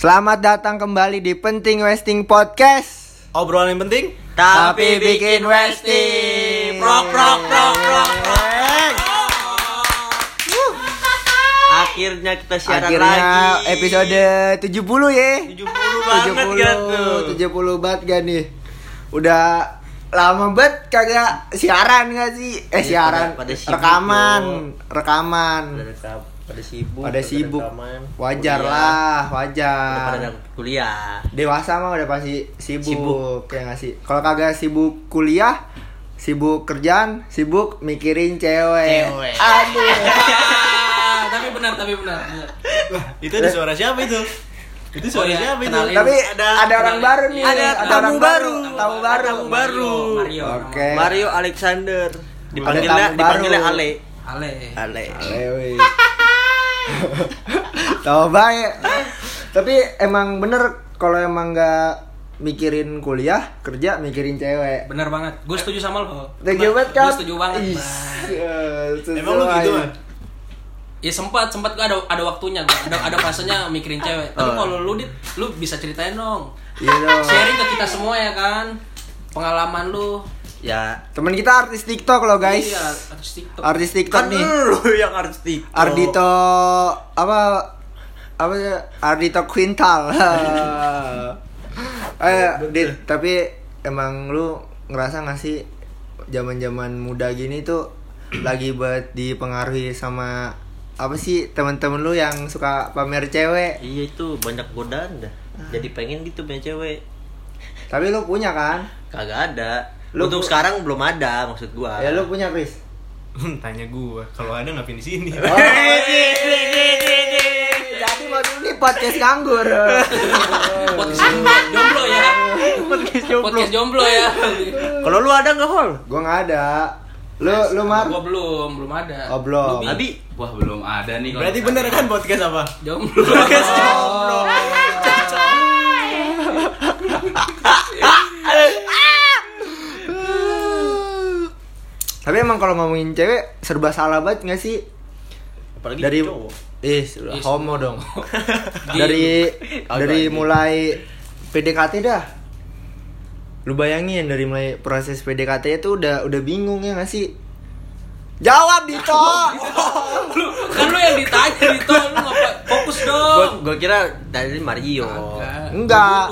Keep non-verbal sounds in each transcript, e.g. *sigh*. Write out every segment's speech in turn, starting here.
Selamat datang kembali di Penting Westing Podcast. Obrolan yang penting Tapi bikin Westing. Prok prok prok prok prok. Akhirnya kita siaran Akhirnya lagi. episode 70 ya. 70 banget kan tuh. 70 banget gak nih? Udah lama banget kagak siaran gak sih? Eh Iya, siaran, pada- pada rekaman, rekaman. Pada rekam, pada sibuk. Pada sibuk. Wajar kuliah. lah, Udah pada wajar. ada kuliah. Dewasa mah udah pasti sibuk, Sibuk. ya gak sih? Kalau kagak sibuk kuliah, sibuk kerjaan, sibuk mikirin cewek. Cewek. Aduh. *laughs* tapi benar tapi benar, benar. Itu ada suara siapa itu? Itu suara Oh, iya, siapa itu? kenalin. Tapi ada, Ada- orang baru nih. ada tamu orang baru. Tamu baru. Tamu baru. Mario Oke. Mario Alexander. Dipanggilnya tamu dipanggilnya baru. Ale. Ale Ale. *laughs* *laughs* Tahu baik. Tapi emang bener kalau emang nggak mikirin kuliah, kerja mikirin cewek. benar banget gue setuju sama lo Setuju banget kan? gue setuju banget eh, sesuai. Emang lu gitu kan? ya sempat sempat gak ada ada waktunya gua ada ada fasenya mikirin cewek tapi Oh. kalau lu dit lu bisa ceritain dong Iya dong. sharing ke kita semua ya kan pengalaman lu Ya. Temen kita artis TikTok loh guys. iya artis tiktok Artis TikTok Kan nih. lu *laughs* yang harus TikTok. Ardito apa apa ya? Ardito Quintal. *laughs* eh, Dit, tapi emang lu ngerasa gak sih zaman-zaman muda gini tuh *clears throat* lagi buat dipengaruhi sama apa sih teman-teman lu yang suka pamer cewek? Iya itu banyak godaan dah. Jadi pengen gitu punya cewek. Tapi lu punya kan? Kagak ada. Lu Untuk sekarang belum ada maksud gua. Ya lu punya Chris. Tanya gua, kalau ada ngapain di sini? Oh, *laughs* Jadi maksud ini podcast nganggur. podcast jomblo ya Podcast jomblo. podcast jomblo ya Kalau lu ada nggak hol? Gua nggak ada. Lu lu Mar? gua belum belum ada Oh, belum. Lu, Bi? Abi Wah belum ada nih kalau Berarti bener kan podcast apa? jomblo Oh. *laughs* Tapi emang kalau ngomongin cewek serba salah banget gak sih? Apalagi Dari cowok. eh Ih, homo dong. *laughs* Dari dari mulai PDKT dah. Lu bayangin dari mulai proses PDKT itu udah udah bingung ya gak sih? Jawab Dito. *laughs* lu kan lu yang ditanya Dito lu ngapa fokus Gua, dong gua kira dari Mario. Kagak. Enggak.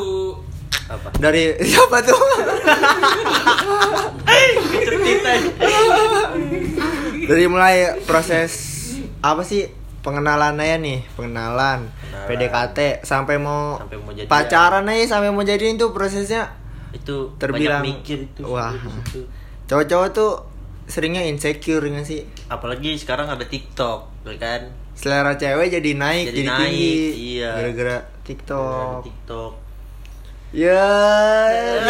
Apa? dari *laughs* siapa tuh? Dari mulai proses apa sih pengenalan aja nih pengenalan, Pengenalan. PDKT sampai mau Sampai mau jadian. pacaran aja sampai mau jadiin tuh prosesnya Itu Terbilang- mikir itu. Wah. cowok-cowok tuh seringnya insecure nggak sih Apalagi sekarang ada TikTok, ya kan? selera cewek jadi naik Jadi jadi, naik, tinggi iya. gara-gara TikTok TikTok. Ya ya.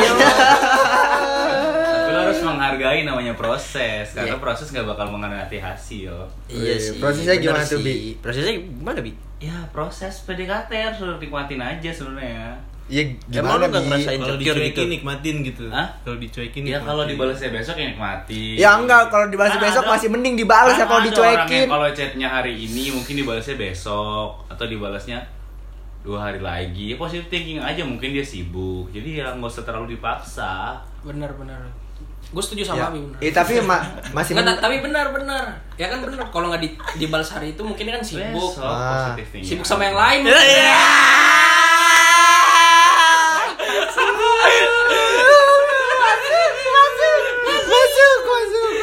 Tapi lo harus menghargai namanya proses karena Iya. proses gak bakal mengenai hasil. Iya Wih, sih. prosesnya bener gimana tuh. Bi? Prosesnya gimana, Bi? Ya proses PDKT harus nikmatin aja sebenarnya. ya Emang gimana lu nggak Bi? ngerasain Kalau insecure dicuekin gitu? nikmatin gitu. Hah? Kalau dicuekin Ya nikmatin. kalau dibalasnya besok ya nikmati. ya enggak kalau dibalas Kan besok ada- masih mending dibalas ya kan kalau dicuekin Kalau chatnya hari ini mungkin dibalasnya besok atau dibalasnya dua hari lagi. Ya positive thinking aja mungkin dia sibuk. Jadi ya nggak usah terlalu dipaksa. benar benar gue setuju ya. sama Abi benar Eh, tapi ma- masih Nggak, tapi benar benar ya kan benar kalau nggak di, dibalas hari itu mungkin kan sibuk Besok Ah. positive thinking. sibuk sama yang lain masuk masuk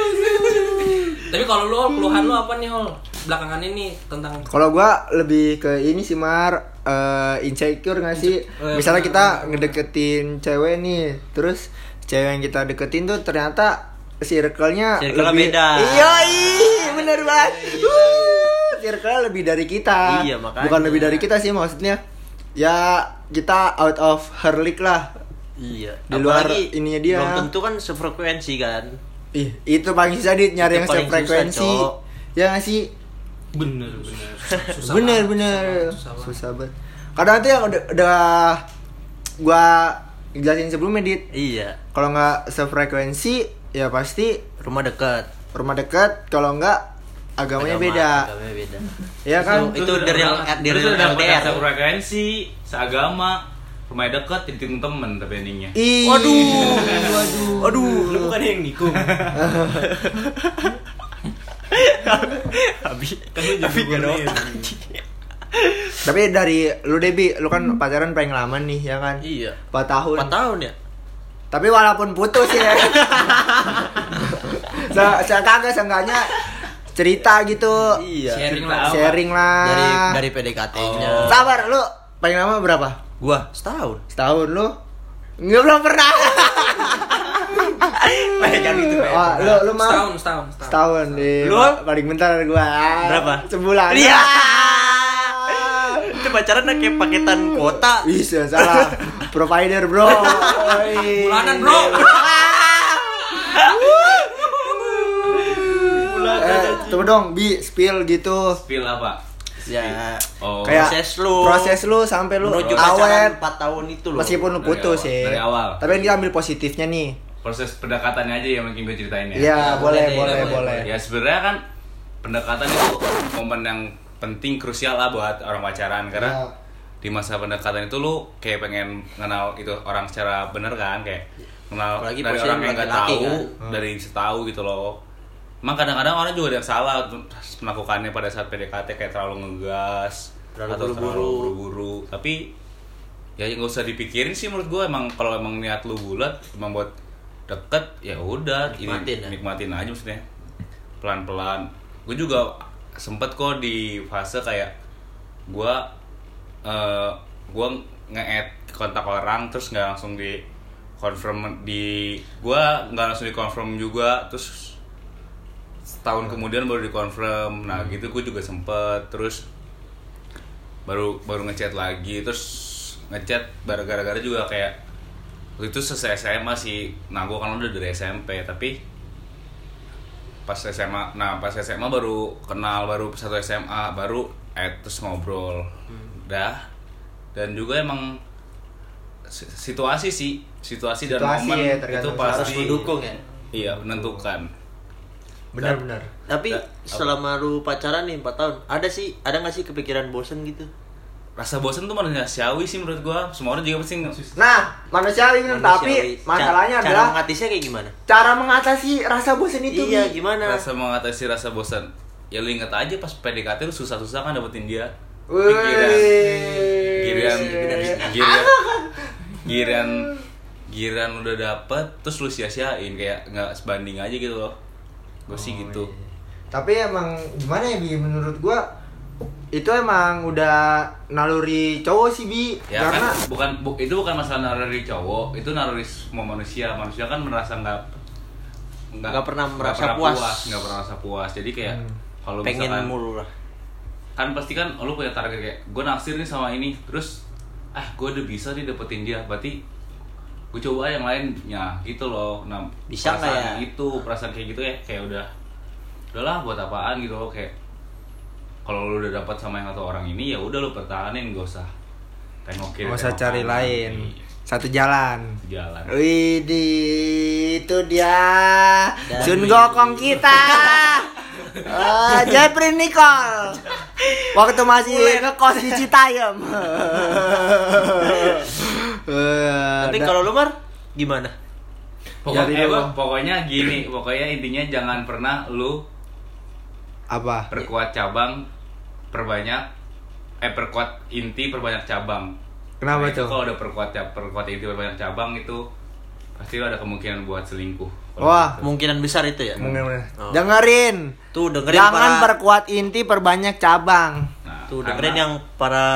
tapi kalau lu keluhan lu apa nih hol belakangan ini tentang Kalau gua lebih ke ini sih Mar eh, insecure gak sih? Eh, Misalnya kita ngedeketin cewek nih, terus cewek yang kita deketin tuh ternyata circle-nya Circle-nya lebih beda. Iya, bener banget. Uh, circle-nya lebih dari kita. Iya, makanya. Bukan lebih dari kita sih maksudnya. Ya kita out of her league lah. Iya. Di luar Apalagi ininya dia. Belum tentu kan sefrekuensi kan. Ih, itu paling susah nyari Itu yang susah, sefrekuensi. Cok. Ya gak sih? Bener bener. susah bener banget, bener susah banget. susah banget kadang tuh yang udah, udah gua jelasin sebelumnya dit Iya. kalau nggak sefrekuensi ya pasti Rumah dekat. rumah dekat kalau nggak agamanya Agama- beda. Agamanya beda. Ya kan? Itu, itu dari yang dari LDR. satu frekuensi, seagama, rumah deket, titik temen tapi endingnya. Ih. Waduh. *laughs* Waduh. Aduh, Lu bukan yang nikung. *laughs* Habis Kan lu jadi gubernur. Tapi dari lu Debi, lu kan pacaran paling lama nih ya kan? Iya. 4 tahun. 4 tahun ya? Tapi walaupun putus ya. *laughs* Se kagak seenggaknya cerita gitu. Iya. Sharing Cerita lah. Sharing lah. Dari dari PDKT-nya. Oh. Sabar, lu paling lama berapa? Gua setahun. Setahun lu? Nggak belum pernah. *laughs* *laughs* Jangan gitu, Pe. Oh, lu lu mah Setahun, setahun, setahun. setahun deh. Lu? paling bentar gua. Berapa? Sebulan. Iya. Ah. *laughs* Itu pacaran kayak paketan kuota. Bisa salah. Provider, Bro. *laughs* Bulanan, bro. Eh, coba dong, Bi, spill gitu. Spill apa? Ya. Oh. Kayak proses lu. Proses lu sampai lu Menuju awet pacaran 4 tahun itu loh. meskipun lu Dari putus awal, ya. dari awal. Tapi kan kita ambil positifnya nih. Proses pendekatannya aja yang mungkin gue ceritain ya. Iya, boleh, boleh, boleh, boleh, boleh. Ya sebenarnya kan pendekatan itu momen yang penting krusial lah buat orang pacaran karena Ya. di masa pendekatan itu lu kayak pengen kenal itu orang secara bener kan kayak kenal Apalagi dari orang yang nggak laki-laki, tahu kan? dari setahu gitu loh. Emang kadang-kadang orang juga ada yang salah melakukannya pada saat PDKT kayak terlalu ngegas Terlalu atau buru-buru. terlalu buru-buru. Tapi ya nggak usah dipikirin sih menurut gue emang kalau emang niat lu bulat emang buat deket ya udah ini Nikmatin ya. nikmatin aja maksudnya. Pelan-pelan. Gue juga sempet kok di fase kayak gue eh gue nge-add kontak orang terus nggak langsung di confirm di gue nggak langsung di confirm juga terus setahun kemudian baru di confirm. Nah gitu gue juga sempet. Terus baru baru ngechat lagi terus ngechat gara-gara juga kayak waktu itu selesai SMA sih nah gue kan udah dari SMP tapi pas SMA nah pas SMA baru kenal baru satu SMA baru add terus ngobrol dah dan juga emang si- situasi sih situasi, dan Situasi momen ya, itu pasti Harus mendukung ya. iya menentukan Benar, benar. Tapi Da- selama lu pacaran nih 4 tahun, ada sih ada gak sih kepikiran bosen gitu? Rasa bosan tuh manusiawi sih menurut gua semua orang juga pasti Nah, manusiawi bener, tapi Manusiawi. masalahnya Ca- cara adalah mengatasinya kayak gimana? cara mengatasi rasa bosan itu. iya, Bi. gimana? rasa mengatasi rasa bosan ya lu inget aja pas PDKT lu susah-susah kan dapetin dia Wih. giliran giliran giliran giliran giliran udah dapet terus lu sia-siain kayak nggak sebanding aja gitu loh gue sih gitu Tapi emang gimana ya Bi menurut gua itu emang udah naluri cowok sih Bi ya karena kan bukan bu- itu bukan masalah naluri cowok itu naluri semua manusia manusia kan merasa nggak Nggak pernah merasa puas. nggak pernah merasa puas jadi kayak Hmm. kalau Pengen misalkan mulu lah. kan pasti kan lu punya target kayak gue naksir nih sama ini terus ah gue udah bisa nih dapetin dia berarti gue coba yang lainnya gitu loh nah Bisa perasaan ya? itu perasaan kayak gitu ya kayak udah udahlah buat apaan gitu loh kayak kalau lu udah dapat sama yang satu orang ini ya udah lu pertahanin gak usah tengokin nggak usah cari lain. Satu jalan. jalan Widih, itu dia Dan- Sun Gokong kita. Eh, *laughs* Jeffrey Nicole. Waktu masih ngekos di Citayam. Eh, *laughs* Tapi da- kalau lu Mar gimana? pokoknya, Jadi eh, pokoknya gini pokoknya intinya jangan pernah lu apa? perkuat cabang perbanyak eh perkuat inti perbanyak cabang Kenapa Nah, tuh? kalau udah perkuat ya perkuat inti perbanyak cabang itu pasti ada kemungkinan buat selingkuh Wah, gitu. Kemungkinan besar itu ya? Mungkin. Oh. Dengerin. Tuh dengerin Jangan para perkuat inti perbanyak cabang. nah, tuh karena- dengerin yang para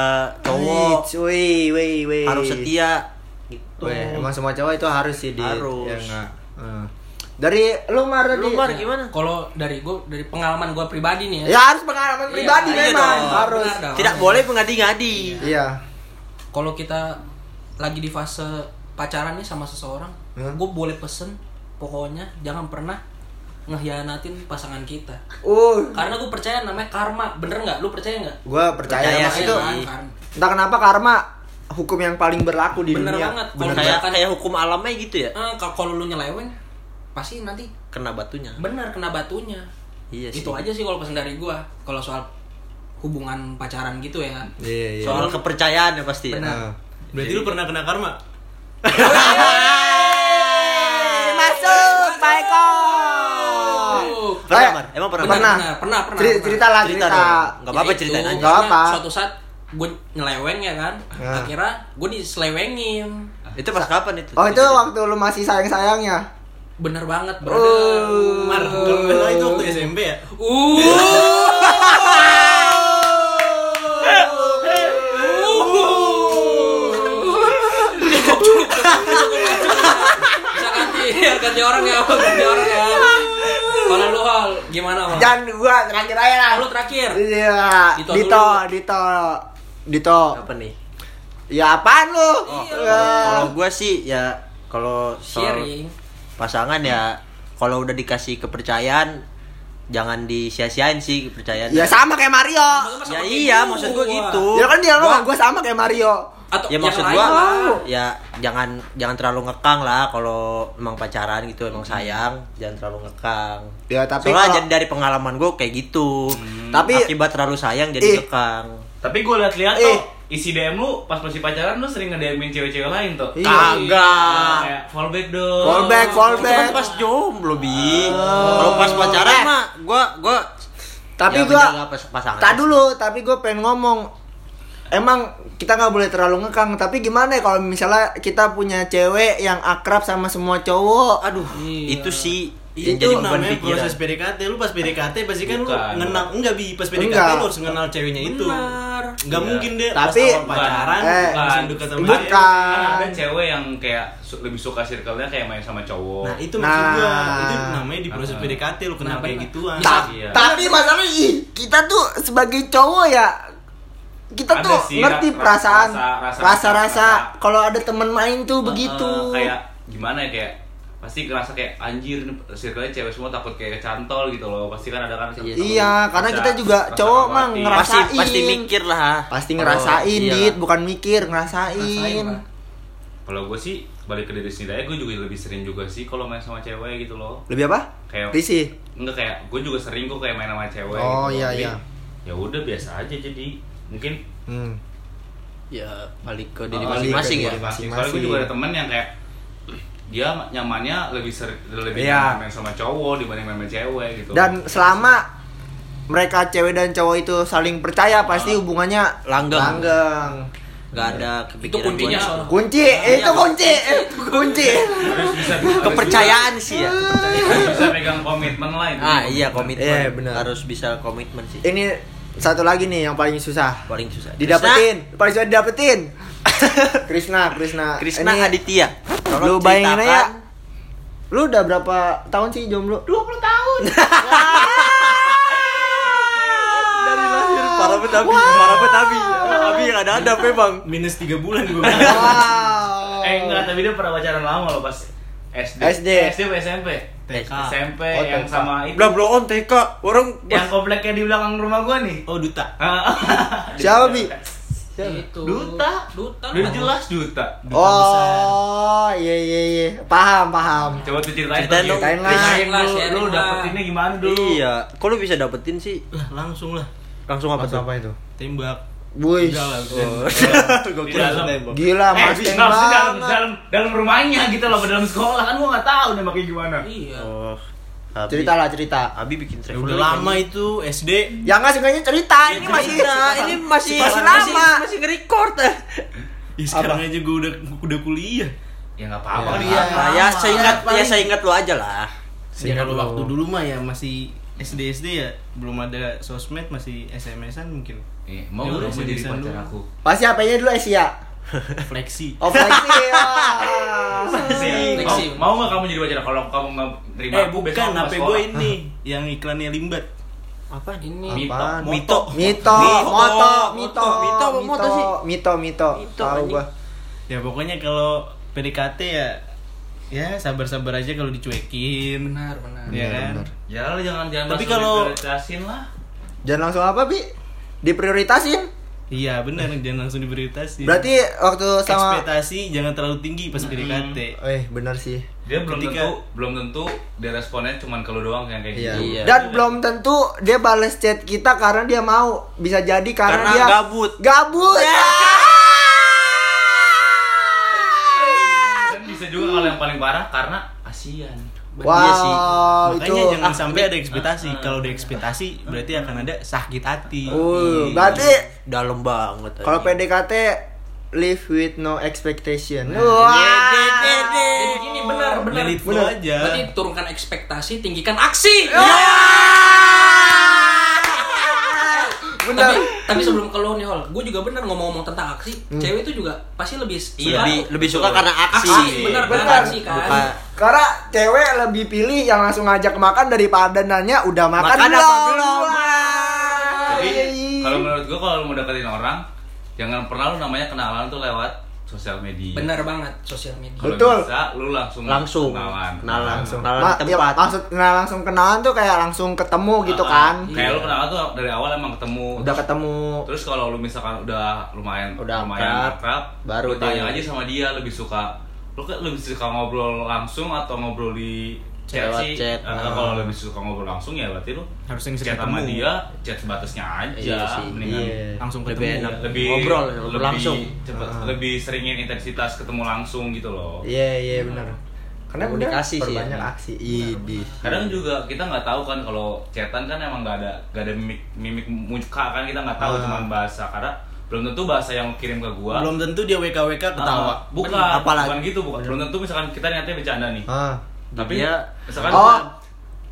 cowok Wih, wih, wih. harus setia gitu. Weh, emang semua cowok itu harus sih di Harus. ya. Dari lu Mar tadi. Lu Mar gimana? Kalau dari gue dari pengalaman gue pribadi nih ya. Ya harus pengalaman Iya, pribadi iya memang dong, harus. benar dong. Tidak boleh mengadi-ngadi. Iya. Kalau kita lagi di fase pacaran nih sama seseorang, Hmm. gue boleh pesen pokoknya jangan pernah ngehianatin pasangan kita. Uh, Karena gue percaya namanya karma, bener nggak? Lu percaya nggak? gua percaya, Percaya Mas, itu. kan. Entah kenapa karma hukum yang paling berlaku di Bener dunia. banget. Bener Kalau Kayak kayak hukum alamnya gitu ya. Eh, kalau- kalau lu nyeleweng, pasti nanti Kena batunya. bener kena batunya. Iya sih. Itu aja sih kalau pesan dari gua. Kalau soal hubungan pacaran gitu ya. Iya, iya. Soal kepercayaan ya pasti. ya. Benar. Nah. Berarti lu pernah kena karma? Masuk, Pak Eko. Oh. Pernah, Eh, Mar? Emang pernah? Benar, Pernah. benar, pernah, pernah, pernah. cerita lah, Cerita cerita. dong. Gak apa-apa Jadi ceritain aja. Nggak apa. Suatu saat gue nyeleweng ya kan. Nah. Akhirnya gue diselewengin. Itu pas kapan itu? Oh, itu waktu lu masih sayang-sayangnya. Bener banget, Oh. brother. Mar, kalau nggak salah itu waktu SMP ya? Bisa ganti, ganti orang ya, ganti orang ya. Kalau lu hal gimana Mal? Jangan gua terakhir aja lah. Lu terakhir. Iya, Dito Dito, dulu. Dito, Dito. Apa nih? Ya apaan lu? Ya. Kalau gua sih ya kalau soal Sharing. Pasangan ya kalau udah dikasih kepercayaan jangan disia-siain sih kepercayaan. Ya sama kayak Mario. Ya iya, maksud gua gitu. Ya kan dia ngomong gua sama kayak Mario. Atau ya maksud gua lah. ya jangan jangan terlalu ngekang lah kalau emang pacaran gitu emang sayang jangan terlalu ngekang Ya tapi soalnya kalau- jadi dari pengalaman gua kayak gitu Tapi- akibat terlalu sayang jadi Ih. ngekang Tapi gue liat-liat Eh. tuh isi DM lu pas masih pacaran lu sering nge-DM-in cewek-cewek lain tuh. Iya. kagak Kayak fallback dong. Fallback, itu kan fallback. pas jomblo bi Oh. kalau pas pacaran mah gua gua Tapi ya gua pasangan Tak dulu, tapi gue pengen ngomong Emang kita nggak boleh terlalu ngekang Tapi gimana ya kalau misalnya kita punya cewek yang akrab sama semua cowok aduh Iya. itu sih itu jadi namanya pikiran proses PDKT lu pas PDKT pasti kan lu Bukan. ngenal enggak bi pas PDKT Enggak. lu harus kenal ceweknya itu Benar. enggak Iya. mungkin deh Tapi- pas pacaran Eh, langsung dekat sama bukan. dia Kan ada cewek yang kayak su- lebih suka circle-nya kayak main sama cowok. nah itu maksud Nah. gua itu namanya di proses Ah. PDKT lu kenal Nah, kayak gituan Ta- Iya. Tapi masalahnya kita tuh sebagai cowok ya kita Ada tuh sih, ngerti ra- perasaan rasa- rasa- rasa-rasa rasa- kalau ada temen main tuh Eh, begitu. kayak gimana ya kayak pasti ngerasa kayak anjir nih circle-nya cewek semua takut kayak kecantol gitu loh. Pasti kan ada kan Iya. Iya, karena kita juga cowok mah khawatir. ngerasa- pasti Ngerasain. pasti mikir lah Pasti ngerasain, iya. Dit, bukan mikir, ngerasain. Rasain, Pak. Kalau gue sih balik ke diri sendiri aja gue juga lebih sering juga sih kalau main sama cewek gitu loh. Lebih apa? Kayak Risih. enggak kayak gue juga sering kok kayak main sama cewek Oh, gitu. iya, Tapi iya. Ya udah biasa aja jadi mungkin Hmm. ya balik ke diri Oh, masing-masing ya masing-masing. Soalnya gue juga ada temen yang kayak dia nyamannya lebih sering lebih Iya. nyaman main sama cowok dibanding main sama cewek gitu. Dan selama mereka cewek dan cowok itu saling percaya pasti hubungannya Langgeng. langgeng. nggak ada Itu kepikiran kuncinya buat- soalnya. Kunci, eh, itu *laughs* kunci, eh, kunci. harus bisa harus kepercayaan sih ya bisa, harus bisa pegang komitmen lain. ah iya komitmen Iya, benar. harus bisa komitmen sih Ini satu lagi nih yang paling susah. paling susah Didapetin, paling susah didapetin. *laughs* Krishna, Krishna. Krisna Ini Aditya Lu Tolong bayangin aja. ceritakan. Lu udah berapa tahun sih jomblo? 20 tahun. *laughs* dari lahir para petabi para petabi abi yang ada ada memang minus 3 bulan gua *laughs* wow. Eh enggak, tapi dia pernah pacaran lama loh pas SD. SD. SD apa SMP? TK. SMP Oh, yang TK. sama itu. Blah blow on TK orang Yang kompleknya di belakang rumah gua nih. oh duta *laughs* Siapa, Bi? Itu. Duta. Duta. Udah jelas duta. Duta besar. Oh, iya iya iya. Paham, paham. Coba tuh ceritain Ceritain tuh, dong. Ceritain lah. Ceritain Sharing lah, lu, sharing lu lah. dapetinnya gimana dulu? iya kok lu bisa dapetin sih lah langsung lah langsung apa tuh itu? tembak Wih. lah Oh. *laughs* dalam. Gila, Eh, Mas Teng dalam, dalam, dalam rumahnya gitu loh, dalam sekolah kan gua nggak tahu nembaknya gimana. Iya. oh Abi, Cerita lah, cerita. Abi bikin Ya travel udah lama itu SD Ya nggak seenggaknya cerita, ini masih Nah, ini masih masih lama. masih nge-record eh. ya sekarang aja gua udah udah kuliah Ya nggak apa-apa kan Iya. iya. Ya saya ingat ya saya ingat lu aja lah ya kalau waktu dulu mah ya masih SD SD ya belum ada sosmed masih SMS-an mungkin Eh, mau Ya kamu jadi pacar dulu. aku? Pasti HP-nya dulu Asia. Fleksi Oh, flexi. *laughs* wah. Fleksi. Mau, mau nggak kamu jadi aku? kalau kamu nggak terima eh aku, bukan HP gue ini *laughs* yang iklannya limbat apa Ini. Mito. Apaan? Mito Mito, Mito. moto, mito, Mito sih? Mito, mito. Mito, Tahu gua. ya pokoknya kalau PDKT ya ya sabar-sabar aja kalau dicuekin Benar, benar. ya kan benar. Ya lu jangan jangan Tapi kalau- diprioritasin lah. Jangan langsung apa, Bi? Diprioritasin. Iya benar, jangan langsung diberitasi. Berarti waktu sama ekspektasi jangan terlalu tinggi pas PDKT. Eh, bener sih. Dia belum Ketika- tentu belum tentu dia responnya cuman kalau doang yang kayak Iya. gitu. Iya. Dan belum tentu dia bales chat kita karena dia mau. Bisa jadi karena, Karena dia gabut. Gabut. Dan bisa juga kalau yang paling parah karena Wow, Iya sih. Makanya itu. jangan sampai ada ekspektasi. Kalau ada ekspektasi berarti akan ada sakit hati. Uh, berarti Dalam banget. kalau. PDKT live with no expectation. Iya, Wah. Jadi gini benar benar. Flow aja. Berarti turunkan ekspektasi, tinggikan aksi. Benar. Tapi, tapi sebelum ke lo nih Hol, gue juga bener ngomong-ngomong tentang aksi. Cewek itu juga pasti lebih Iya, lebih lebih suka karena aksi. aksi, bener Bener. kan aksi kan. Bukan- Karena cewek lebih pilih yang langsung ngajak makan daripada nanya udah makan, Makan apa belum? Jadi kalau menurut gua kalau lu mau deketin orang, jangan pernah lu namanya kenalan tuh lewat sosial media. Bener banget sosial media. Kalau Betul. bisa lu langsung langsung kenalan. kenalan langsung kenalan Ma- di ya, tempat. maksud nah, langsung kenalan tuh kayak langsung ketemu gitu Ah, kan. Kayak lu kenalan tuh dari awal emang ketemu. udah ketemu Terus kalau lu misalkan udah lumayan Udah lumayan akrab, baru lu tanya aja sama dia lebih suka lu kan lebih suka ngobrol langsung atau ngobrol di chat Lewat sih. chat. Atau Ah. kalau lebih suka ngobrol langsung ya berarti lu Harus yang sering chat sama ketemu. dia, chat sebatasnya aja. Iya sih. Mendingan Iya. Langsung Lebih ketemu. enak. lebih Ngobrol, lebih ngobrol langsung. cepet, Ah. lebih seringin intensitas ketemu langsung gitu loh. iya iya benar karena udah Komunikasi sih ya. banyak aksi idi kadang juga kita nggak tahu kan kalau chatan kan emang nggak ada nggak ada mimik mimik muka kan kita nggak tahu Ah. cuman bahasa karena belum tentu bahasa yang kirim ke gua Belum tentu dia WKWK ketawa. Ah, bukan Apalagi- bukan gitu bukan belum tentu misalkan kita niatnya bercanda nih ah. Tapi Dia- misalkan oh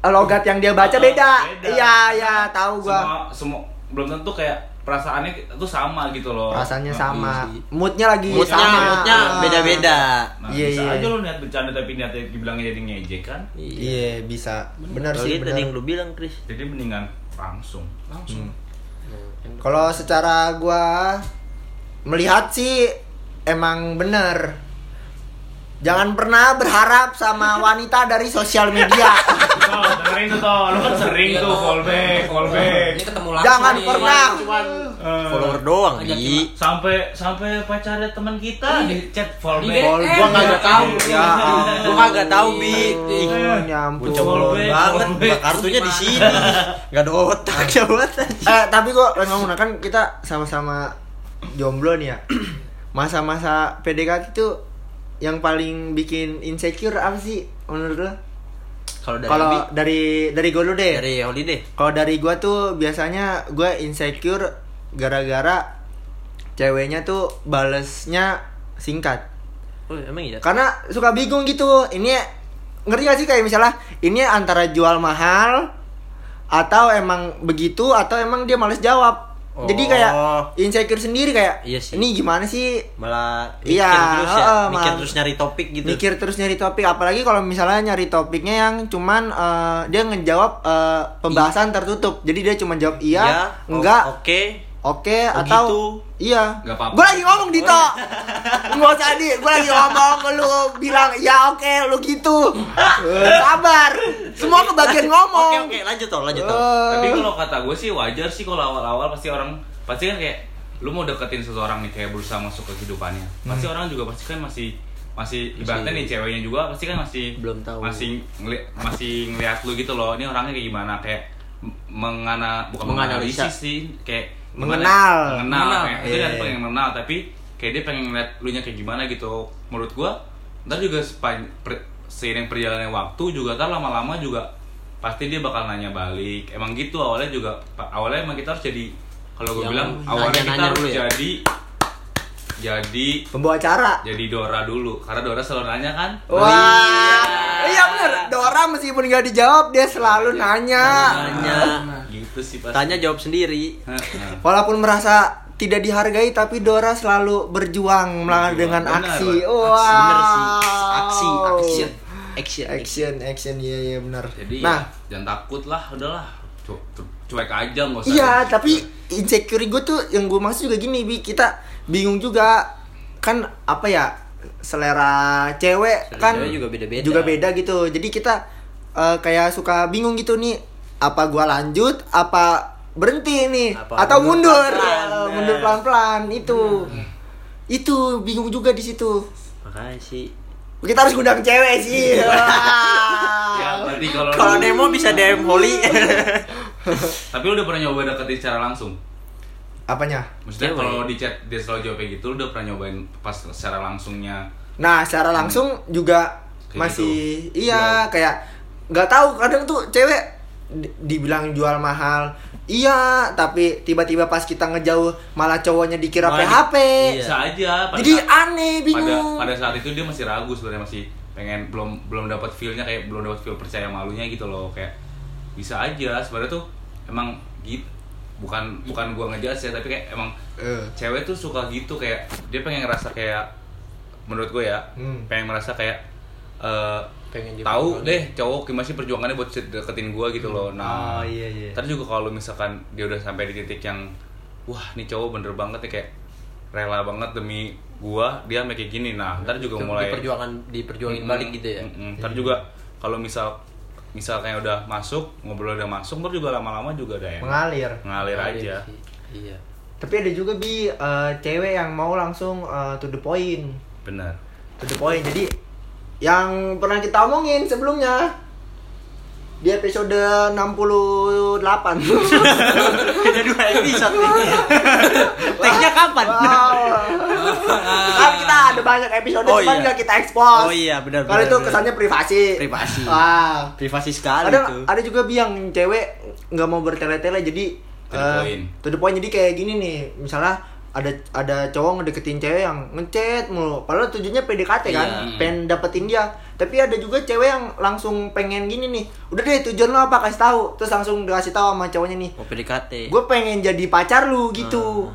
logat yang dia baca Ah, beda. beda. iya iya tahu gua. Semua semua belum tentu kayak perasaannya itu sama gitu loh. Perasaannya Nah, sama. iya moodnya lagi moodnya sama. moodnya Ah. beda-beda. Nah, Iya, bisa iya. aja lo niat bercanda tapi niatnya dibilangnya jadi ngejek kan? Iya bisa. Benar sih gitu tadi yang benar lu bilang Chris. Jadi mendingan langsung. Langsung. kalau secara gua melihat sih emang bener jangan pernah berharap sama wanita dari sosial media. *laughs* Tuh, dengerin tuh toh, lu kan sering tuh toh. fallback, fallback. Ini ketemu langsung jangan nih. pernah. Eh, follower doang di sampai sampai pacarnya teman kita di chat. DM. gua kagak tahu. Ya gua kagak tahu bi. Bolos Fallback, banget, kartunya di sini. Gak ada otak coba eh tapi kok kan ngomong kan kita sama-sama jomblo nih ya. *clears throat* Masa-masa PDKT itu yang paling bikin insecure apa sih menurut lo? Kalau dari Kalau dari dari gue lu deh. dari holiday. Kalau dari gua tuh biasanya gua insecure gara-gara ceweknya tuh balesnya singkat. Oh, emang iya. Karena suka bingung gitu. Ini ngerti gak sih kayak misalnya ini antara jual mahal atau emang begitu atau emang dia males jawab. Jadi Oh. kayak insecure sendiri kayak Iya sih. ini gimana sih Malah mikir Iya, terus ya, heeh, mikir terus nyari topik gitu. mikir terus nyari topik apalagi kalau misalnya nyari topiknya yang cuman eh, dia ngejawab eh, pembahasan tertutup. Jadi dia cuma jawab iya, Iya, enggak, Oke. Oke Oh, atau gitu. iya. Nggak apa-apa. Gue lagi ngomong Dito. *laughs* Nggak usah di, gue lagi ngomong lu bilang ya oke lu gitu. Eh, Sabar. Semua kebagian Oke, ngomong. oke, lanjut toh, lanjut toh. Eh, Tapi kalau kata gue sih wajar sih kalau awal-awal pasti orang pasti kan kayak lu mau deketin seseorang nih kayak berusaha masuk ke kehidupannya. Pasti Hmm. orang juga pasti kan masih masih ibaratnya nih ceweknya juga pasti kan masih Belum tahu. masih ngeli masih ngeliat lu gitu loh. Ini orangnya kayak gimana kayak mengana bukan menganalisis sih kayak Mengenal. mengenal Mengenal, kayak iya. dia pengen mengenal tapi kayak dia pengen ngeliat lu nya kayak gimana gitu menurut gua ntar juga sepan- per- seiring perjalanan waktu juga ntar lama-lama juga pasti dia bakal nanya balik emang gitu awalnya juga awalnya emang kita harus jadi kalau gue Yang bilang awalnya kita harus ya? jadi jadi pembawa acara. jadi Dora dulu karena Dora selalu nanya kan Wah. Iya bener. Dora meskipun gak dijawab dia selalu nanya. Tanya, gitu sih tanya jawab sendiri. *laughs* Walaupun merasa tidak dihargai tapi Dora selalu berjuang Berjuang, dengan benar, aksi. Wah. Bener sih. Aksi, action. Action. Action, action, iya iya benar. jadi nah, ya, jangan takut lah udahlah Cu- cu- cuek aja nggak usah iya tapi insecure gue tuh yang gue maksud juga gini, bi kita bingung juga kan apa ya selera cewek Selera kan cewek juga beda-beda. juga beda gitu. Jadi kita eh, kayak suka bingung gitu nih apa gua lanjut apa berhenti nih Apa, atau mundur mundur? pelan-pelan. Eh, mundur pelan-pelan itu. Itu bingung juga di situ. Makanya sih. Kita harus ngundang cewek sih. *laughs* Ya, berarti kalau kalau lu- demo bisa DM Holly. *laughs* Tapi lu udah pernah nyoba deketin secara langsung? apanya? Maksudnya Cewek. kalau di chat dia selalu jawab kayak gitu, lu udah pernah nyobain pas secara langsungnya? Nah, secara langsung juga Kayak masih gitu. iya kayak nggak tahu kadang tuh cewek dibilang jual mahal. Iya, tapi tiba-tiba pas kita ngejauh malah cowoknya dikira Malah di- PHP. Iya. Bisa aja. pada Jadi saat- aneh, pada bingung. pada saat itu dia masih ragu sebenarnya masih pengen belum belum dapat feelnya kayak belum dapat feel percaya malunya gitu loh kayak bisa aja sebenarnya tuh emang gitu bukan bukan gua ngejudge ya tapi kayak emang Eh. cewek tuh suka gitu kayak dia pengen ngerasa kayak menurut gue ya Hmm. pengen merasa kayak eh, Pengen tahu deh cowok gimana sih perjuangannya buat deketin gue gitu loh nah Oh, iya, iya. ntar juga kalau misalkan dia udah sampai di titik yang wah nih cowok bener banget ya kayak rela banget demi gua dia sampai kayak gini nah ntar juga mulai di perjuangan diperjuangin Mm-mm, balik gitu ya mm-mm. ntar juga kalau misal misal kayak udah masuk ngobrol udah masuk ntar juga lama-lama juga ada yang Mengalir. ngalir aja Iya sih. iya Tapi ada juga bi eh, cewek yang mau langsung eh, to the point. bener To the point. Jadi yang pernah kita omongin sebelumnya di episode 68. Beda *laughs* dua episode nih. *laughs* Tag-nya kapan? Wow. kan kita ada banyak episode Oh, cuman iya. nggak kita expose. Oh iya, benar, Kalau itu kesannya privasi. Privasi. Wah. Privasi sekali Ada tuh. ada juga bi yang cewek nggak mau bertele-tele jadi To the eh, point. to the point. jadi kayak gini nih. Misalnya ada ada cowok ngedeketin cewek yang ngechat mulu. Padahal tujuannya PDKT kan, Iya. pengen dapetin dia. Tapi ada juga cewek yang langsung pengen gini nih. Udah deh tujuan lo apa kasih tahu. Terus langsung dikasih tahu sama cowoknya nih. Mau PDKT. gue pengen jadi pacar lu gitu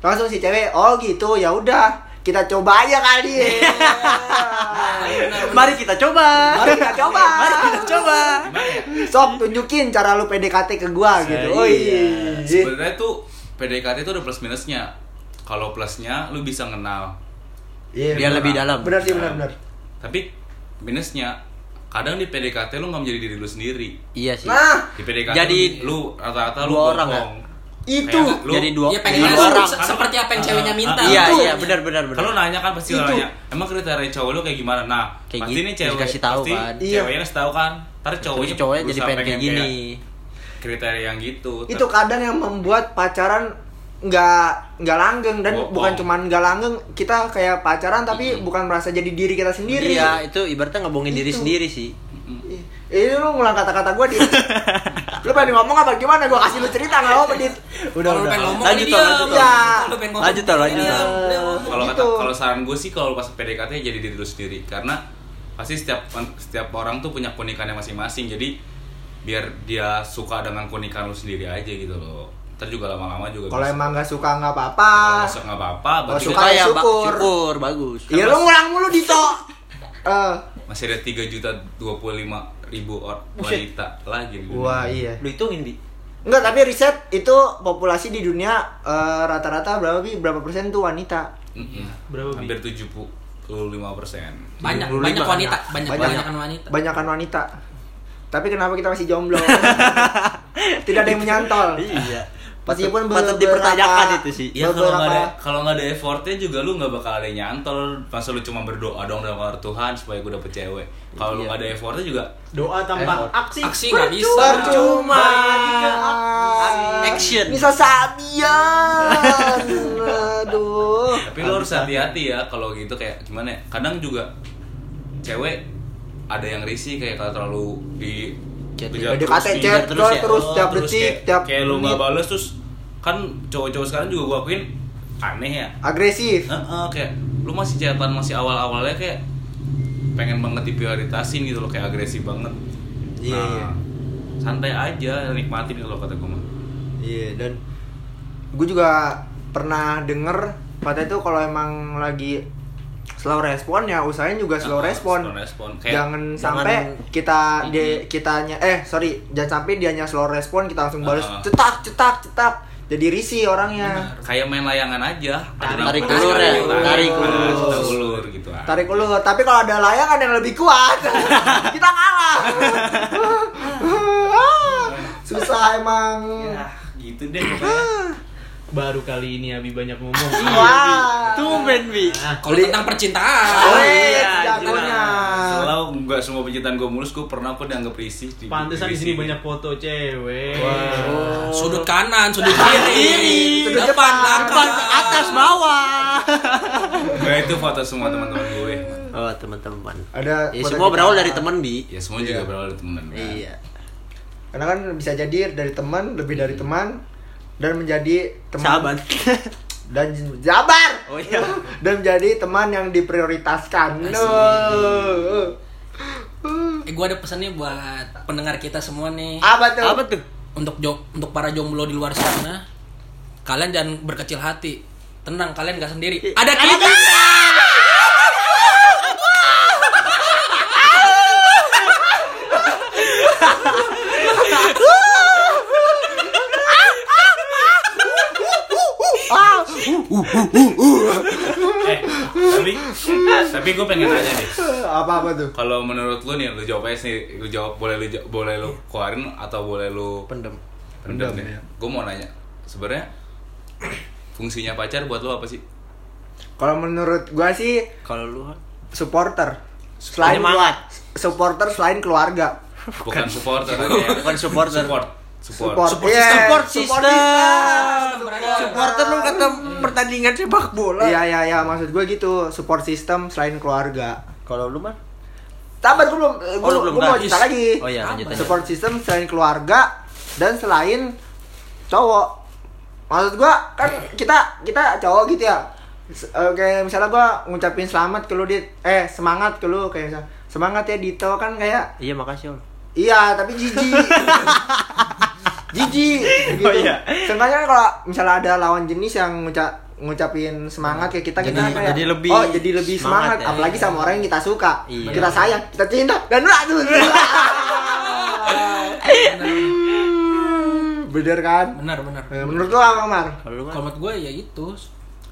langsung si cewek oh gitu ya udah kita coba aja kali *laughs* Mari kita coba. Mari kita coba. Mari kita coba. ya sok tunjukin cara lu PDKT ke gua gitu oh iya sebenarnya tuh PDKT itu ada plus minusnya kalau plusnya lu bisa kenal Iya, Biar benar. lebih dalam. benar sih benar benar tapi minusnya kadang di PDKT lu nggak menjadi diri lu sendiri Iya sih. nah di PDKT Jadi lu rata-rata lu dua orang bohong. itu Kayak lu- Jadi dua Iya pengen dua orang orang. seperti apa yang ceweknya minta. Iya, Itu. iya, benar benar benar. kalau nanya kan pasti Itu. nanya emang kriteria cowok lu kayak gimana nah Kayak pasti gitu, nih cewek dikasih tahu pasti kan. Iya. ceweknya kasih tahu kan ntar cowoknya cowoknya jadi pengen kayak gini. Kriteria yang gitu itu kadang yang membuat pacaran nggak nggak langgeng dan bukan cuman nggak langgeng kita kayak pacaran tapi bukan merasa jadi diri kita sendiri Iya, itu ibaratnya ngebohongin diri Itu. sendiri sih. Ini lu ngulang kata-kata gue di *laughs* Lu pengen ngomong apa gimana? Gue kasih lu cerita gak apa Dit Udah, Kalau lu udah. pengen ngomong Lanjut, Tol, diam. lanjut, Tol. Ya. Lu pengen ngomong. Lanjut, Tol, lanjut, Tol. kalau kata Gitu. kalau saran gue sih kalau pas PDKT jadi diri lu sendiri karena pasti setiap setiap orang tuh punya keunikannya masing-masing jadi biar dia suka dengan keunikan lu sendiri aja gitu loh ntar juga lama-lama juga Kalau emang gak suka gak apa-apa nggak suka nggak apa-apa Kalau suka ya syukur. syukur, bagus. Iya lu ngulang mulu Dito *laughs* Eh, masih ada tiga juta dua puluh lima ribu wanita lagi di dunia. Wah iya Lu hitungin, Bi. Enggak tapi riset itu populasi di dunia eh, rata-rata berapa bi berapa persen tuh wanita Mm-mm. Berapa, Bi? hampir tujuh puluh lima persen Banyak 75 banyak wanita, banyak Banyak. banyak wanita. banyakan wanita tapi kenapa kita masih jomblo *laughs* tidak ada yang menyantol *laughs* Iya. Meskipun patut dipertanyakan itu sih. Ya kalau nggak ada kalau nggak ada effortnya juga lu nggak bakal ada yang nyantol. Masa lu cuma berdoa dong dalam kamar Tuhan supaya gue dapet cewek. Kalau lu Iya. nggak ada effortnya juga Doa tanpa Effort. aksi. Aksi nggak bisa. percuma Action. bisa sabian aduh tapi lu harus hati-hati ya kalau gitu kayak gimana ya? Kadang juga cewek ada yang risih kayak kalau terlalu di Chat terus chat terus ya. terus Oh, tiap terus detik kayak, tiap kayak lu nggak balas terus kan cowok-cowok sekarang juga gua akuin aneh ya agresif Heeh, kayak lu masih chatan masih awal-awalnya kayak pengen banget diprioritasin gitu loh kayak agresif banget. Iya, iya. santai aja nikmatin kalau kata gue mah. Iya dan gue juga pernah denger kata itu kalau emang lagi slow respon ya usahain juga slow Ah, respon. slow respon. Kayak Jangan jangan- sampai kita di kitanya eh sorry jangan sampai dianya slow respon kita langsung balas Ah. cetak cetak cetak jadi risih orangnya. kayak main layangan aja. Tarik ulur ya, tarik, tarik ulur, ulur. tarik ulur gitu. ah. Tarik ulur, tapi kalau ada layangan yang lebih kuat, *laughs* kita kalah. *laughs* *laughs* Susah emang. Ya, gitu gitu deh pokoknya baru kali ini Abi banyak ngomong Wah. Tumben, Bi. Kalau tentang percintaan. Oh, iya, jagonya. Selalu nggak semua pencitraan gue mulus, gue pernah kok dianggap risih. di- pantesan di sini banyak foto cewek Sudut kanan, sudut kiri, sudut depan, depan, belakang, Atas bawah. Nah itu foto semua teman-teman gue. Oh, teman-teman. Ada Ya, semua berawal dari teman, Bi. Ya semua juga berawal dari temen kan. Iya. Karena kan bisa jadi dari teman, lebih dari teman dan menjadi teman Sahabat. dan jabar. Oh, iya. Dan menjadi teman yang diprioritaskan. Duh. Eh gue ada pesannya buat pendengar kita semua nih. Apa tuh? Apa tuh? Untuk jo untuk para jomblo di luar sana, kalian jangan berkecil hati. Tenang, kalian gak sendiri. Ada kita. Eh, tapi tapi gue pengen nanya deh. Apa apa tuh? Kalau menurut lu nih, lu jawab aja sih. Lu jawab boleh lu boleh lu keluarin atau boleh lu Pendem. pendam Pendam, ya. ya. Gue mau nanya, sebenarnya fungsinya pacar buat lu apa sih? Kalau menurut gua sih Kalau lu supporter. Selain Penyemangat. keluar- supporter selain keluarga. Bukan supporter. Bukan supporter. Support. Support. Support, Support Iya, system. support Support system. Supporter lu kata pertandingan sepak bola. Iya iya iya maksud gue gitu support system selain keluarga. Kalau lu mah? Sabar gue belum Oh, gue lu belum mau dah. cerita lagi. Oh iya, lanjut. Support system selain keluarga dan selain cowok. Maksud gua kan kita kita cowok gitu ya. S- eh, misalnya gua ngucapin selamat ke lu dit eh semangat ke lu kayak misalnya semangat ya Dito kan kayak Iya, makasih, Om. iya tapi jijik *laughs* jijik *laughs* gitu. Oh, iya. Seenggaknya kan kalau misalnya ada lawan jenis yang ngucap ngucapin semangat kayak kita kita Jadi- kayak jadi lebih oh jadi lebih semangat semangat, ya. apalagi sama orang yang kita suka Iya. kita sayang kita cinta dan aduh *laughs* *laughs* bener kan Benar, benar. Eh, menurut lo apa Mar? Kalau kan Kalau menurut gue ya itu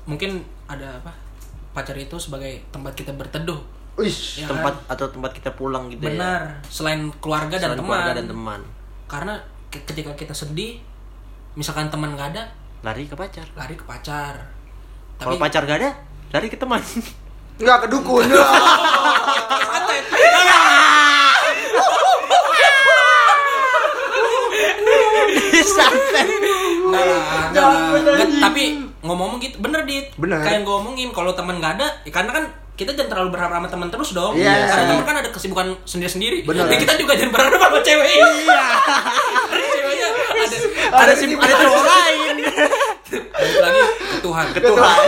mungkin ada apa pacar itu sebagai tempat kita berteduh. Wih, Ya tempat kan? atau tempat kita pulang gitu ya. Benar. Selain keluarga dan Selain teman. keluarga dan teman. Karena ketika kita sedih, misalkan teman gak ada, Lari ke pacar. lari ke pacar. Kalau pacar gak ada, lari ke teman. nggak ke dukun. *laughs* Tapi ngomong-ngomong gitu, bener dit. Bener. Kayak yang gue omongin, kalau teman gak ada, ya karena kan kita jangan terlalu berharap sama teman terus dong. Iya. Karena teman kan ada kesibukan sendiri-sendiri. Bener. Ya kita juga jangan berharap sama cewek. Iya. Ceweknya ada ada si ada cowok lain. balik lagi ke Tuhan. Ke Tuhan.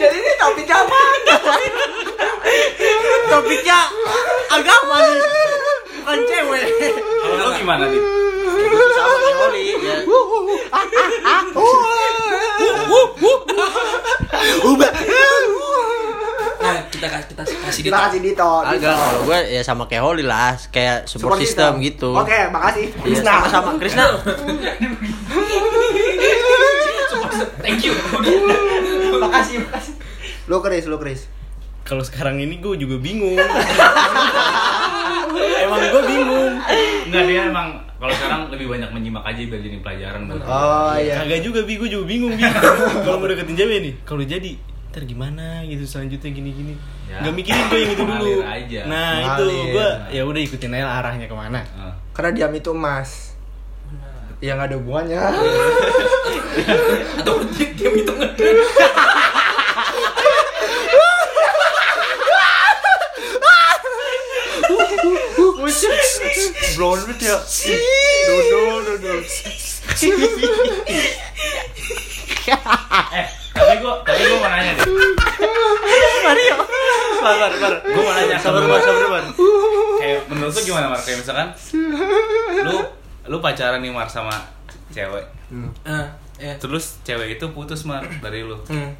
Jadi ini topik apa? Topiknya agama nih. Bukan cewek. Kalau lu gimana nih? Sama kayak Oli ya. Kita kasih kita kasih Kita kasih Dito. Agak kalau gue ya sama kayak Oli lah, kayak support, system, gitu. Oke, makasih. Iya, Krisna. sama-sama Krisna. Thank you. makasih, makasih. Lu Kris, lu Kris. Kalau sekarang ini gue juga bingung. *laughs* Emang gue bingung. Enggak dia emang kalau sekarang lebih banyak menyimak aja biar jadi pelajaran. Oh iya. Kagak juga bi, gue juga bingung bi. Kalau mau deketin cewek nih, kalau jadi ntar gimana gitu selanjutnya gini-gini. Ya. Gak mikirin gue yang itu dulu. Aja. Nah itu gue ya udah ikutin aja arahnya ke mana. Heeh. Karena diam itu emas. Yang ada hubungannya. Atau dia dia hitungan. Blonde banget ya. Dodo, dodo. Eh, tapi gua tapi gua mau nanya deh. Mario. Sabar, sabar. Gua mau nanya Sabar, sama sabar, sabar, sabar. Kayak menurut lu gimana Mar? Kayak misalkan lu lu pacaran nih Mar sama cewek. Ah, ya. Terus cewek itu putus Mar dari lu. Hmm.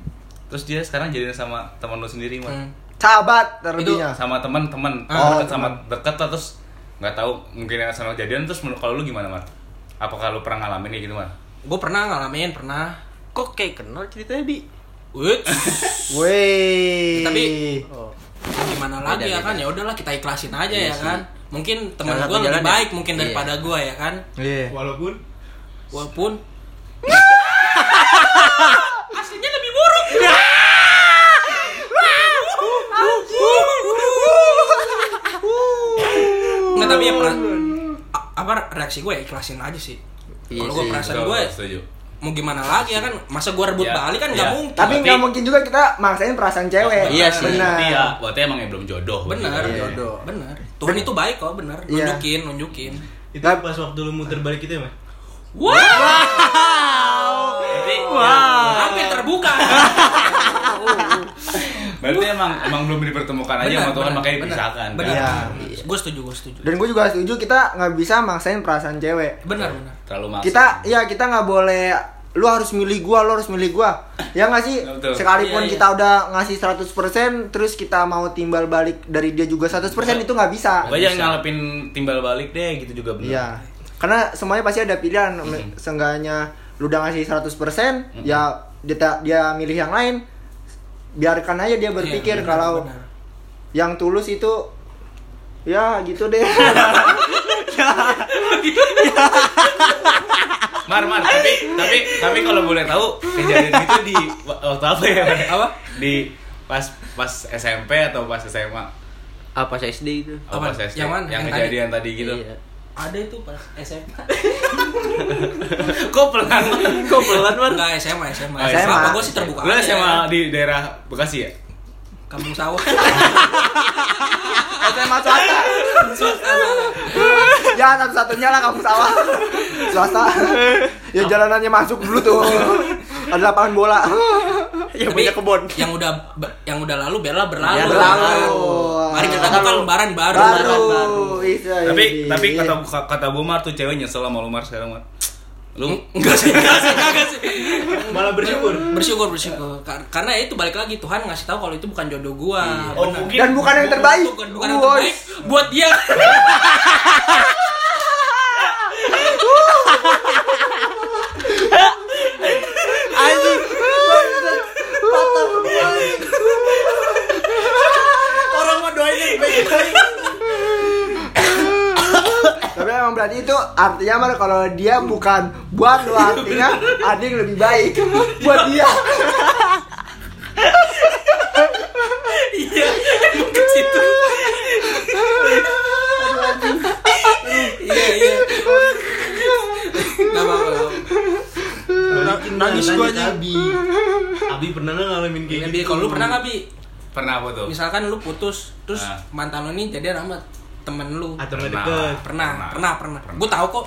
Terus dia sekarang jadian sama teman lu sendiri Mar. Hmm. Sahabat terlebihnya. Sama teman-teman, Oh, deket sama deket lah terus nggak tahu mungkin yang sama jadian terus menurut kalau lu gimana Mar? Apakah lu pernah ngalamin kayak gitu Mar? Gue pernah ngalamin, pernah kok kayak kenal ceritanya di *laughs* Wih. Eh, tapi oh. Kan gimana lagi beda, ya beda. kan? Ya udahlah kita ikhlasin aja iya ya sih. kan. Mungkin teman gue lebih baik ya? mungkin iya. daripada gue ya kan. Iya. Walaupun walaupun *laughs* aslinya lebih buruk. *laughs* Nggak tapi ya apa reaksi gue ya ikhlasin aja sih. Kalau gue perasaan gue mau gimana lagi ya kan masa gue rebut Ya, balik kan nggak ya. mungkin. Tapi nggak mungkin juga kita maksain perasaan cewek. Iya sih. Benar. Tapi ya, berarti emang belum jodoh. bener Iya. jodoh. bener Tuhan itu baik kok bener Iya. nunjukin nunjukin Itu Nggak- pas waktu lu muter balik itu ya, Mas? wow Berarti, hampir terbuka *laughs* berarti emang emang belum dipertemukan aja sama Tuhan makanya bener, dipisahkan. bener. kan? Iya. gue setuju gue setuju Dan gue juga setuju kita nggak bisa maksain perasaan cewek. bener bener Terlalu maksa. Kita ya kita nggak boleh lu harus milih gua, lu harus milih gua. Ya nggak sih? Betul. Sekalipun Iya, iya. kita udah ngasih 100% terus kita mau timbal balik dari dia juga 100% itu nggak bisa. Gue jangan ngalepin timbal balik deh gitu juga bener. Iya. Karena semuanya pasti ada pilihan. Seenggaknya lu udah ngasih 100%, ya dia dia milih yang lain. Biarkan aja dia berpikir Iya, bener, kalau bener. yang tulus itu ya gitu deh. Mar, Mar, tapi tapi tapi kalau boleh tahu kejadian itu di waktu apa ya? Mar? Apa? Di pas pas SMP atau pas SMA? Apa SD itu? Oh, Apa? pas SD. Yang mana? Yang Yang kejadian tadi, gitu. Iya. Ada itu pas SMA *laughs* Kok pelan? Kok pelan man? enggak SMA SMA Oh, SMA. apa gue sih terbuka Lu. SMA di daerah Bekasi ya? kampung sawah *laughs* SMA swasta. ya satu-satunya lah kamu sawah. Swasta. ya jalanannya masuk dulu tuh. Ada lapangan bola. Yang punya kebun. yang udah yang udah lalu biarlah berlalu Ya, berlalu. Mari kita buka lembaran baru Baru. baru. Bisa, Tapi ini. tapi kata kata gue Mar tuh cewek nyesel sama lu Mar sekarang Mar. Lu enggak sih enggak sih enggak sih Malah bersyukur. bersyukur bersyukur Kar- karena itu balik lagi Tuhan ngasih tahu kalau itu bukan jodoh gua Oh, Benar. mungkin dan bukan yang terbaik. bukan bukan yang terbaik buat dia *laughs* Anjing. orang mau doain yang baik Tapi emang berarti itu artinya mah kalau dia bukan buat lo artinya ada yang lebih baik buat dia. iya ke situ iya iya nggak apa-apa apa-apa. Nangis gua aja. Abi. Abi pernah nggak ngalamin kayak gitu? kalau lu pernah nggak bi pernah apa tuh? misalkan lu putus terus Ah. mantan lu ini jadi sama temen lu Atau nggak Pernah. deket? pernah pernah pernah, gue tahu kok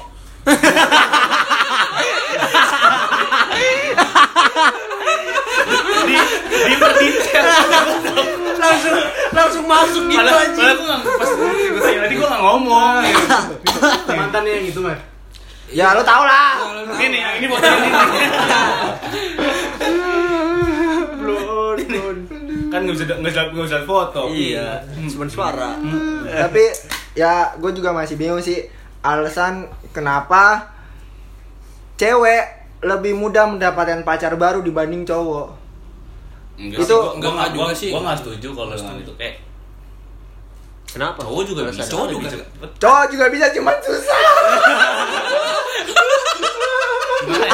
di di detail. langsung langsung masuk gitu Padahal aja padahal gue nggak pas gue tanya tadi gue nggak ngomong. Mantannya yang itu, Mas. Ya lo tau lah. Ini ini buat ini. *laughs* Belum, belum. Kan nggak bisa nggak bisa nggak bisa foto. Iya, cuma suara. Tapi ya gue juga masih bingung sih alasan kenapa cewek lebih mudah mendapatkan pacar baru dibanding cowok. Enggak Itu- gua- enggak, gua juga gua- sih. Gua nggak setuju kalau dengan itu kayak Kenapa? cowok juga bisa. Cowok juga. cepet. Cowok juga bisa cuman susah. *laughs* Gimana ya?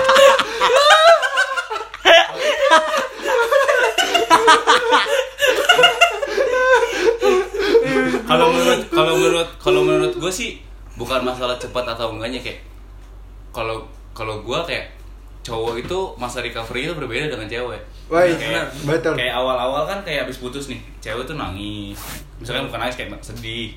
Kalau menurut kalau menurut kalau menurut gue sih bukan masalah cepat atau enggaknya kayak kalau kalau gue kayak cowok itu masa recovery itu berbeda dengan cewek. Woi, Kayak- betul. Kayak awal-awal kan kayak abis putus nih, cewek tuh nangis. Misalkan bukan nangis kayak sedih,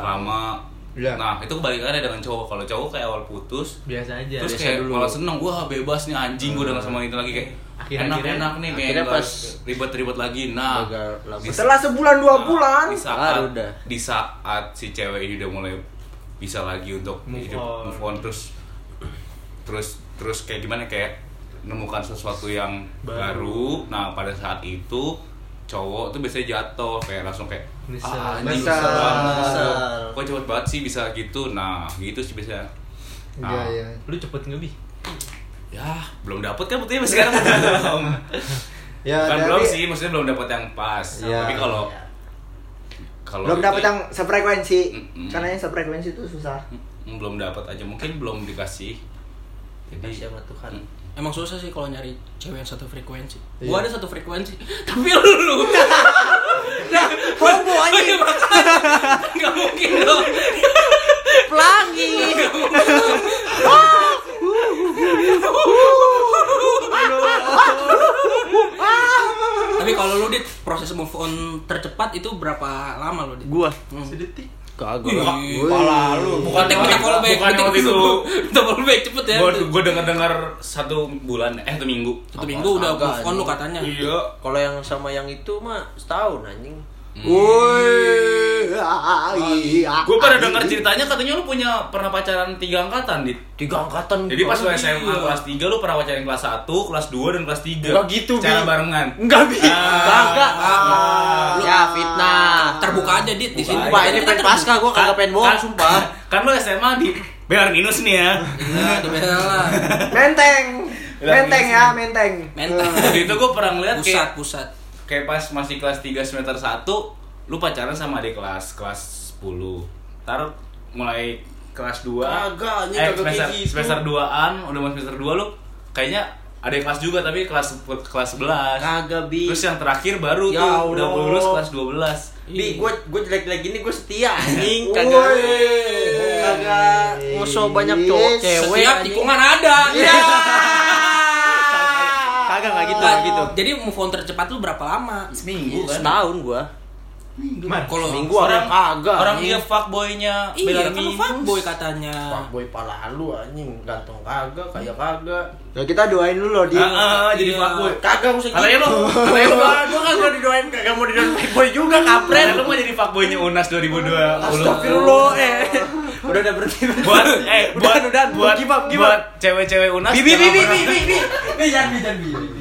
lama. Iya. Nah itu kebalikannya dengan cowok. Kalau cowok kayak awal putus, Biasa aja. terus biasa kayak dulu. malah seneng wah bebas nih anjing gue udah gak sama itu lagi kayak Akhir-akhirnya- enak enak nih kayak akhirnya pas ribet-ribet lagi nah di- Setelah sebulan dua bulan. di saat Baru udah. di saat si cewek ini udah mulai bisa lagi untuk Move hidup on. move on terus terus terus kayak gimana kayak menemukan sesuatu yang baru. Baru. nah pada saat itu cowok tuh biasanya jatuh kayak langsung kayak Nyesel. ah anjing bisa banget kok cepet banget sih bisa gitu nah gitu sih biasanya Iya, Nah, iya. Lu cepet nggak, Bi? ya belum dapet kan buktinya sekarang belum *laughs* Ya, Bukan tapi belum sih maksudnya belum dapet yang pas Iya. tapi kalau kalau belum itu- dapat yang sefrekuensi. Mm-mm. Karena yang sefrekuensi itu susah. Mm, belum dapat aja mungkin belum dikasih jadi sama Tuhan. Mm emang susah sih kalau nyari cewek yang satu frekuensi. Iya. Gua ada satu frekuensi, *laughs* tapi lu lu. nah, homo *laughs* aja. Enggak mungkin dong. Pelangi. *laughs* Tapi kalau lu dit proses move on tercepat itu berapa lama lu dit? Gua. Hmm. Sedetik kagak. Wih. Pala lu. Bukan follow back, bukan waktu itu. Follow back cepet ya. Gue gue dengar dengar satu bulan eh satu minggu. Satu minggu udah move on lu katanya. Iya. Kalau yang sama yang itu mah setahun anjing. Woi, ah. Gue pada dengar ceritanya katanya lu punya pernah pacaran tiga angkatan, Dit. Tiga angkatan. Jadi pas lu. SMA kelas 3 lu pernah pacaran kelas 1, kelas 2 dan kelas 3. Nggak gitu. Cara barengan. Enggak bi. Ah. Kagak. Ah. Ya fitnah. Terbuka aja dit di sini. Sumpah ini terbuka. pasca gua kagak pengen bohong sumpah. *laughs* Kan lu SMA di Belar Minus nih ya. Iya, di bela. *laughs* Menteng. Menteng ya, menteng. Waktu itu gue pernah ngeliat Pusat, pusat. Kayak pas masih kelas 3 semester 1 lu pacaran sama adik kelas kelas 10 ntar mulai kelas 2 Kagak, eh, semester, gitu. semester 2an udah mau semester 2 lu kayaknya adik kelas juga tapi kelas kelas 11 Kagak bi. terus yang terakhir baru Ya tuh udah lulus kelas 12 Bi, gue gue jelek-jelek gini gue setia *laughs* anjing, kagak kagak ngosok banyak cowok cewek. Setiap tikungan ada. Iya. *laughs* Kagak enggak gitu, nggak gitu. Jadi move on tercepat lu berapa lama? seminggu kan Setahun gua. Kalau Seminggu orang kagak. orang dia fuckboynya Iya, Belar kan lu Minus fuckboy katanya. Fuckboy pala lu anjing, ganteng kagak, kaya kagak. Ya kita doain dulu loh dia. Ah, ah, jadi Iya. fuckboy Kagak usah Katanya gitu. lu, *laughs* katanya lu Gua gua kagak didoain, kagak mau didoain fuckboy juga kampret. Katanya lu mau jadi fuckboynya Unas 2020 Astagfirullah eh. *laughs* Udah udah berhenti. buat eh buat Udah, buat give up, give buat up. cewek-cewek unas Bi bi bi jangan bi pernah- bi bi. Bi jangan bi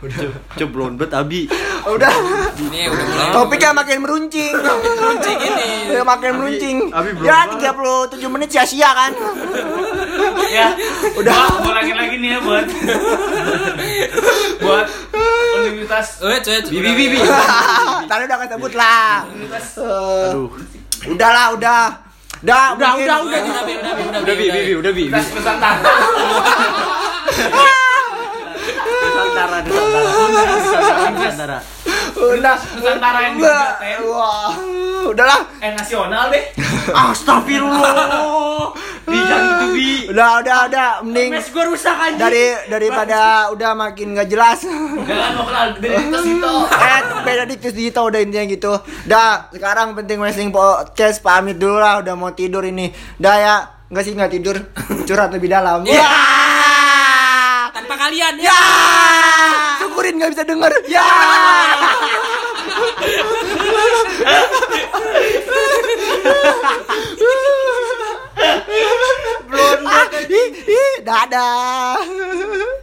bi. Ceblon bet abi. Udah. Ini udah mulai. Topiknya makin meruncing. Meruncing ini. Ya makin meruncing. Abi Ya banget. 37 menit sia-sia kan. ya udah ulangin lagi nih ya buat buat universitas Eh, cuy, Bi bi bi bi. Tadi udah kesebut lah. Aduh. Udah lah, udah. Udah, Udah mungkin- udah udah. Udah, Bi, udah, Bi, udah, Udah bi bi bi udah bi. universitas Nusantara Nusantara Nusantara Nusantara. Udah. Nusantara yang Udah. Wah. Udahlah. eh nasional deh Astagfirullah. Bi jangan gitu bi. Udah, udah, udah. Mending Mes gua rusak anjing. dari daripada udah makin gak jelas. jangan mau kenal dari itu itu eh, gitu udah intinya gitu. Dah, sekarang penting wrestling podcast pamit dulu lah, udah mau tidur ini. Dah ya, enggak sih nggak tidur. Curhat lebih dalam. Ya. Tanpa kalian Ya. Syukurin nggak bisa denger. Ya. Belum. Dadah.